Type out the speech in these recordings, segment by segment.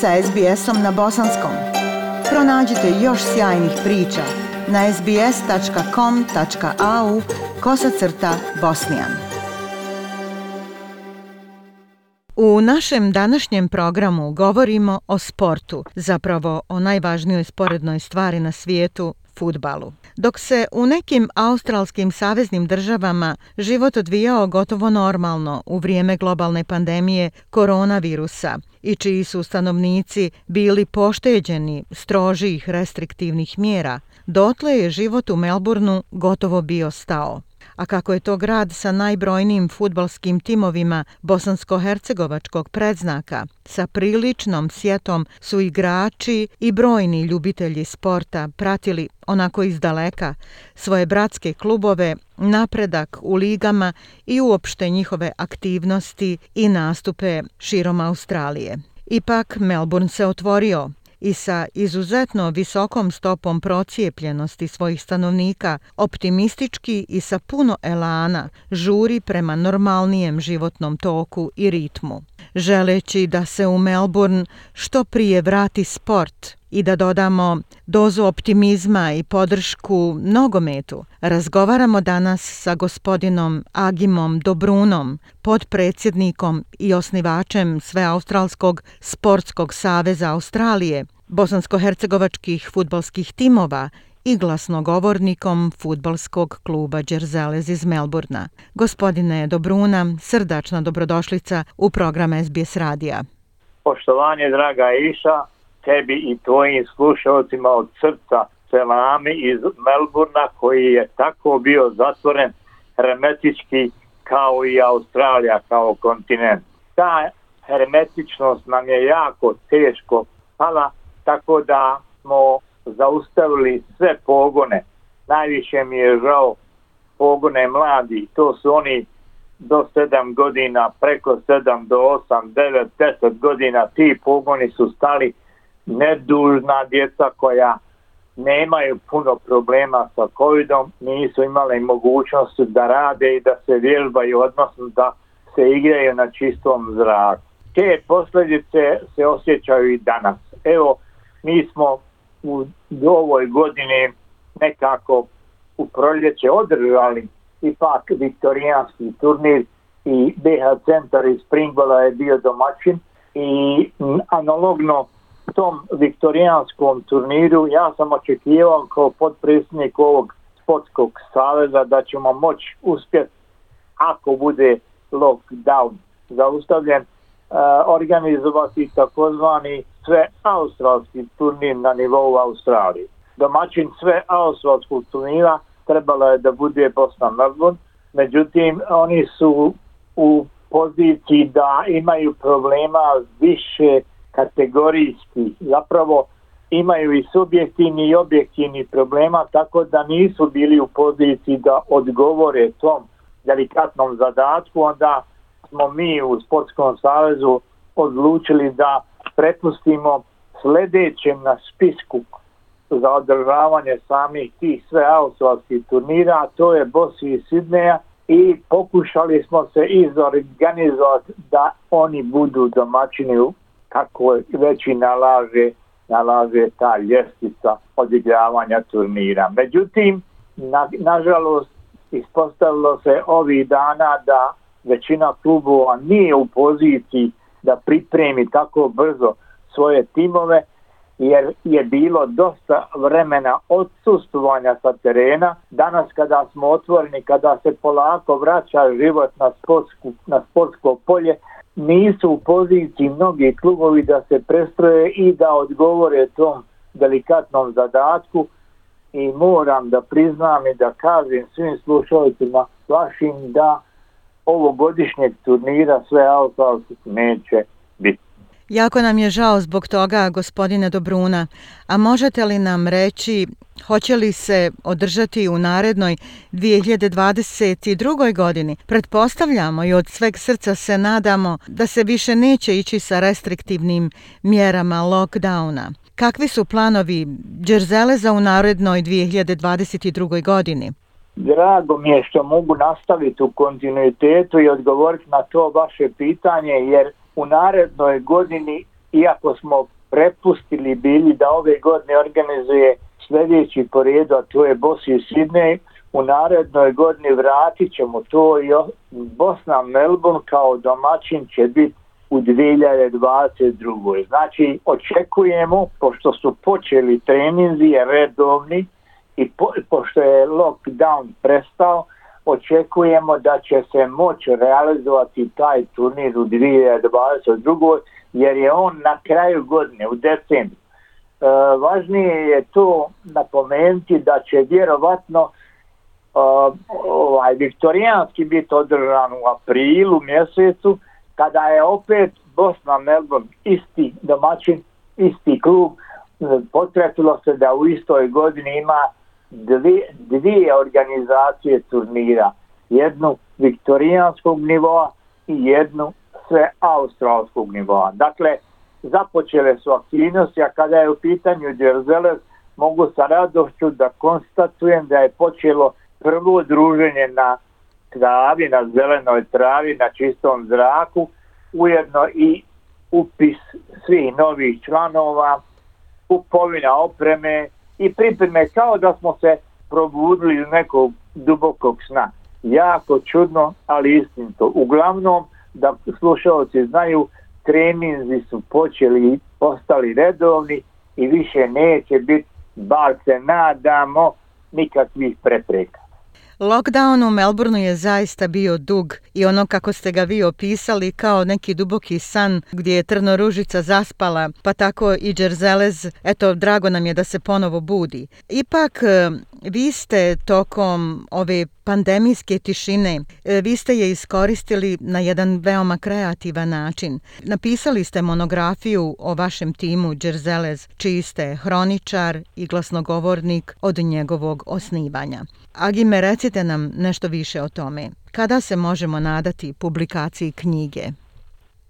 sa SBS-om na bosanskom. Pronađite još sjajnih priča na sbs.com.au kosacrta bosnijan. U našem današnjem programu govorimo o sportu, zapravo o najvažnijoj sporednoj stvari na svijetu, futbalu. Dok se u nekim australskim saveznim državama život odvijao gotovo normalno u vrijeme globalne pandemije koronavirusa, i čiji su stanovnici bili pošteđeni strožih restriktivnih mjera, dotle je život u Melbourneu gotovo bio stao. A kako je to grad sa najbrojnijim futbalskim timovima bosansko-hercegovačkog predznaka, sa priličnom sjetom su igrači i brojni ljubitelji sporta pratili onako iz daleka svoje bratske klubove, napredak u ligama i uopšte njihove aktivnosti i nastupe širom Australije. Ipak Melbourne se otvorio, i sa izuzetno visokom stopom procijepljenosti svojih stanovnika, optimistički i sa puno elana, žuri prema normalnijem životnom toku i ritmu. Želeći da se u Melbourne što prije vrati sport i da dodamo dozu optimizma i podršku nogometu, razgovaramo danas sa gospodinom Agimom Dobrunom, podpredsjednikom i osnivačem Sveaustralskog sportskog saveza Australije, bosansko-hercegovačkih futbalskih timova i glasnogovornikom futbalskog kluba Đerzelez iz Melburna. Gospodine Dobruna, srdačna dobrodošlica u program SBS Radija. Poštovanje, draga Iša, tebi i tvojim slušalcima od srca selami iz Melburna koji je tako bio zatvoren hermetički kao i Australija kao kontinent. Ta hermetičnost nam je jako teško pala tako da smo zaustavili sve pogone. Najviše mi je žao pogone mladi, to su oni do 7 godina, preko 7 do 8, 9, 10 godina, ti pogoni su stali nedužna djeca koja nemaju puno problema sa COVID-om, nisu imali mogućnost da rade i da se vježbaju, odnosno da se igraju na čistom zraku. Te posljedice se osjećaju i danas. Evo, mi smo u ovoj godini nekako u proljeće održali ipak viktorijanski turnir i BH centar iz Pringola je bio domaćin i analogno tom viktorijanskom turniru ja sam očekivao kao podpredsjednik ovog sportskog saveza da ćemo moći uspjeti ako bude lockdown zaustavljen E, organizovati takozvani sve australski turnir na nivou Australije. Domaćin sve australskog turnira trebalo je da bude Bosna Mrgun, međutim oni su u poziciji da imaju problema više kategorijski. Zapravo imaju i subjektivni i objektivni problema, tako da nisu bili u poziciji da odgovore tom delikatnom zadatku, onda smo mi u Sportskom savezu odlučili da prepustimo sljedećem na spisku za održavanje samih tih sve autovskih turnira, to je Bosi i Sidneja i pokušali smo se izorganizovati da oni budu domaćini kako već i nalaže, nalaže ta ljestica odigravanja turnira. Međutim, na, nažalost, ispostavilo se ovih dana da većina klubova nije u poziciji da pripremi tako brzo svoje timove jer je bilo dosta vremena odsustvovanja sa terena. Danas kada smo otvoreni, kada se polako vraća život na, sportsku, na sportsko polje, nisu u poziciji mnogi klubovi da se prestroje i da odgovore tom delikatnom zadatku i moram da priznam i da kažem svim slušalcima vašim da ovogodišnjeg turnira sve auto auto neće biti. Jako nam je žao zbog toga, gospodine Dobruna, a možete li nam reći hoće li se održati u narednoj 2022. godini? Pretpostavljamo i od sveg srca se nadamo da se više neće ići sa restriktivnim mjerama lockdowna. Kakvi su planovi Đerzeleza u narednoj 2022. godini? drago mi je što mogu nastaviti u kontinuitetu i odgovoriti na to vaše pitanje, jer u narednoj godini, iako smo prepustili bili da ove godine organizuje sljedeći poredo, a to je Bosni i Sidney, u narednoj godini vratit ćemo to i Bosna Melbourne kao domaćin će biti u 2022. Znači, očekujemo, pošto su počeli treninzi, redovni, i po, pošto je lockdown prestao, očekujemo da će se moći realizovati taj turnir u 2022. jer je on na kraju godine, u decembru. E, važnije je to napomenuti da će vjerovatno e, ovaj, viktorijanski biti održan u aprilu mjesecu kada je opet Bosna Melbourne isti domaćin, isti klub, e, potrebilo se da u istoj godini ima dvije, dvije organizacije turnira, jednu viktorijanskog nivoa i jednu sve australskog nivoa. Dakle, započele su aktivnosti, a kada je u pitanju Djerzeles, mogu sa radošću da konstatujem da je počelo prvo druženje na travi, na zelenoj travi, na čistom zraku, ujedno i upis svih novih članova, kupovina opreme, i pripreme kao da smo se probudili iz nekog dubokog sna. Jako čudno, ali istinto. Uglavnom, da slušalci znaju, treninzi su počeli i postali redovni i više neće biti, bar se nadamo, nikakvih prepreka. Lockdown u Melbourneu je zaista bio dug i ono kako ste ga vi opisali kao neki duboki san gdje je Trno Ružica zaspala, pa tako i Džerzelez, eto, drago nam je da se ponovo budi. Ipak, Vi ste tokom ove pandemijske tišine, e, vi ste je iskoristili na jedan veoma kreativan način. Napisali ste monografiju o vašem timu Džerzelez, čiji ste hroničar i glasnogovornik od njegovog osnivanja. Agime, recite nam nešto više o tome. Kada se možemo nadati publikaciji knjige?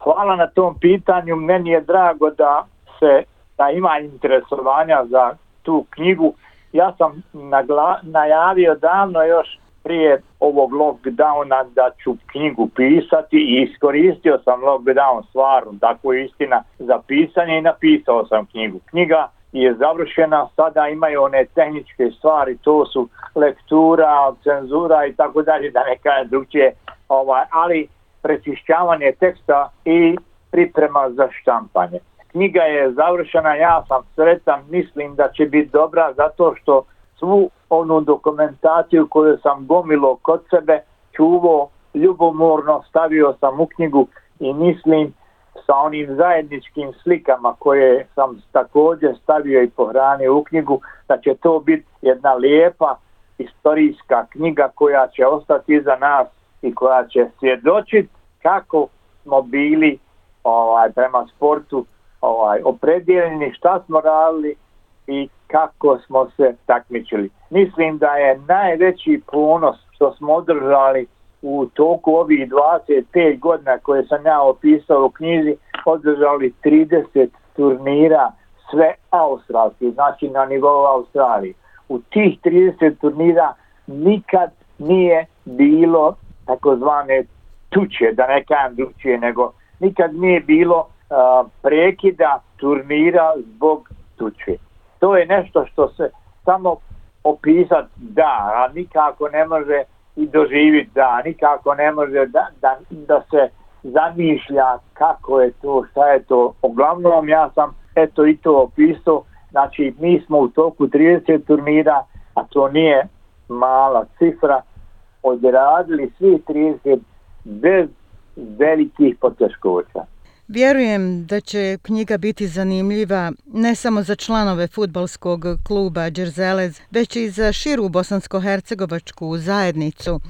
Hvala na tom pitanju. Meni je drago da se da ima interesovanja za tu knjigu ja sam nagla, najavio davno još prije ovog lockdowna da ću knjigu pisati i iskoristio sam lockdown stvarno, tako je istina, za pisanje i napisao sam knjigu. Knjiga je završena, sada imaju one tehničke stvari, to su lektura, cenzura i tako dalje, da ne kaže drugčije, ovaj, ali prečišćavanje teksta i priprema za štampanje knjiga je završena, ja sam sretan, mislim da će biti dobra zato što svu onu dokumentaciju koju sam gomilo kod sebe, čuvo, ljubomorno stavio sam u knjigu i mislim sa onim zajedničkim slikama koje sam također stavio i pohranio u knjigu, da će to biti jedna lijepa istorijska knjiga koja će ostati iza nas i koja će svjedočiti kako smo bili ovaj, prema sportu ovaj, opredijeljeni šta smo radili i kako smo se takmičili. Mislim da je najveći ponos što smo održali u toku ovih 25 godina koje sam ja opisao u knjizi, održali 30 turnira sve australski, znači na nivou Australije. U tih 30 turnira nikad nije bilo takozvane tuče, da ne kajem drugčije, nego nikad nije bilo prekida turnira zbog tuče. To je nešto što se samo opisat da, a nikako ne može i doživit da, nikako ne može da, da, da se zamišlja kako je to, šta je to. Uglavnom ja sam eto i to opisao, znači mi smo u toku 30 turnira, a to nije mala cifra, odradili svih 30 bez velikih poteškoća. Vjerujem da će knjiga biti zanimljiva ne samo za članove futbalskog kluba Đerzelez, već i za širu bosansko-hercegovačku zajednicu,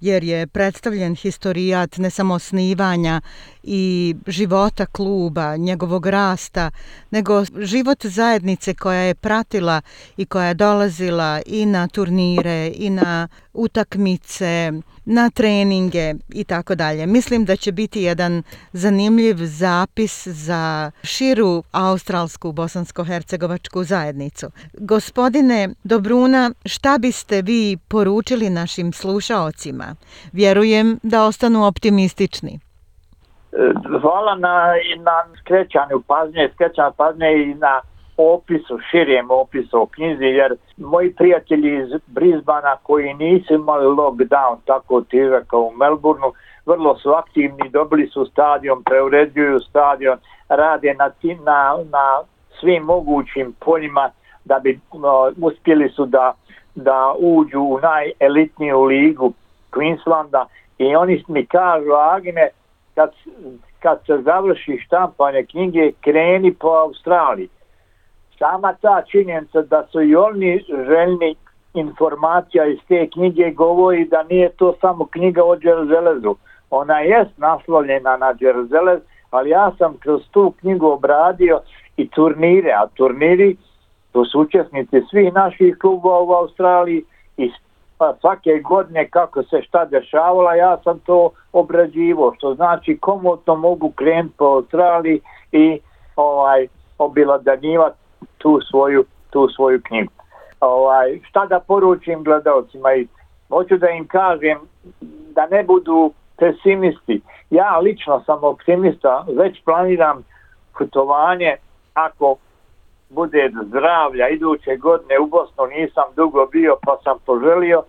jer je predstavljen historijat ne samo osnivanja i života kluba, njegovog rasta, nego život zajednice koja je pratila i koja je dolazila i na turnire i na utakmice, na treninge i tako dalje. Mislim da će biti jedan zanimljiv zapis za širu australsku bosansko-hercegovačku zajednicu. Gospodine Dobruna, šta biste vi poručili našim slušaocima? Vjerujem da ostanu optimistični. E, hvala na, i na skrećanju pažnje, skrećanju pažnje i na opisu, širijem opisu o knjizi, jer moji prijatelji iz Brisbana koji nisu imali lockdown tako tira kao u Melbourneu, vrlo su aktivni, dobili su stadion, preuređuju stadion, rade na, na, na svim mogućim poljima da bi no, uspjeli su da, da uđu u najelitniju ligu Queenslanda i oni mi kažu, Agne, kad, kad se završi štampanje knjige, kreni po Australiji sama ta činjenica da su i oni željni informacija iz te knjige govori da nije to samo knjiga o Đerzelezu. Ona je naslovljena na Đerzelez, ali ja sam kroz tu knjigu obradio i turnire, a turniri to su učesnici svih naših klubova u Australiji i pa svake godine kako se šta dešavala, ja sam to obrađivo, što znači komotno mogu krenuti po Australiji i ovaj obila Danivac tu svoju, tu svoju knjigu. Ovaj, šta da poručim gledalcima i hoću da im kažem da ne budu pesimisti. Ja lično sam optimista, već planiram putovanje ako bude zdravlja iduće godine u Bosnu nisam dugo bio pa sam poželio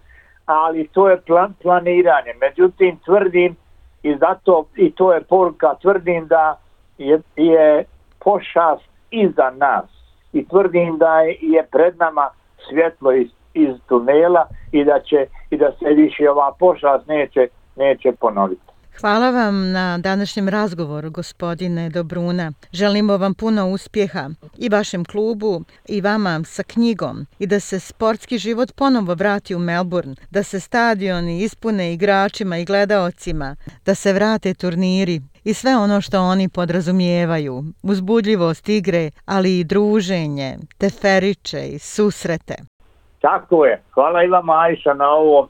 ali to je plan planiranje međutim tvrdim i zato i to je poruka tvrdim da je, je pošast iza nas i tvrdim da je, je pred nama svjetlo iz, iz tunela i da će i da se više ova pošast neće neće ponoviti. Hvala vam na današnjem razgovoru, gospodine Dobruna. Želimo vam puno uspjeha i vašem klubu i vama sa knjigom i da se sportski život ponovo vrati u Melbourne, da se stadioni ispune igračima i gledaocima, da se vrate turniri i sve ono što oni podrazumijevaju, uzbudljivost igre, ali i druženje, teferiče i susrete. Tako je. Hvala i vam Ajša na ovom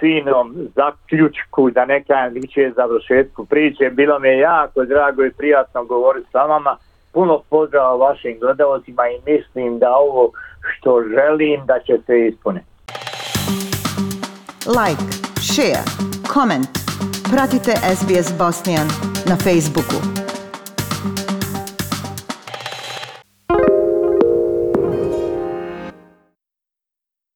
finom zaključku, da ne kajem liče za došetku priče. Bilo mi je jako drago i prijatno govoriti sa vama. Puno pozdrava vašim gledalcima i mislim da ovo što želim da će se ispuniti. Like, share, comment. Pratite SBS Bosnijan. Like, share, comment. na Facebook.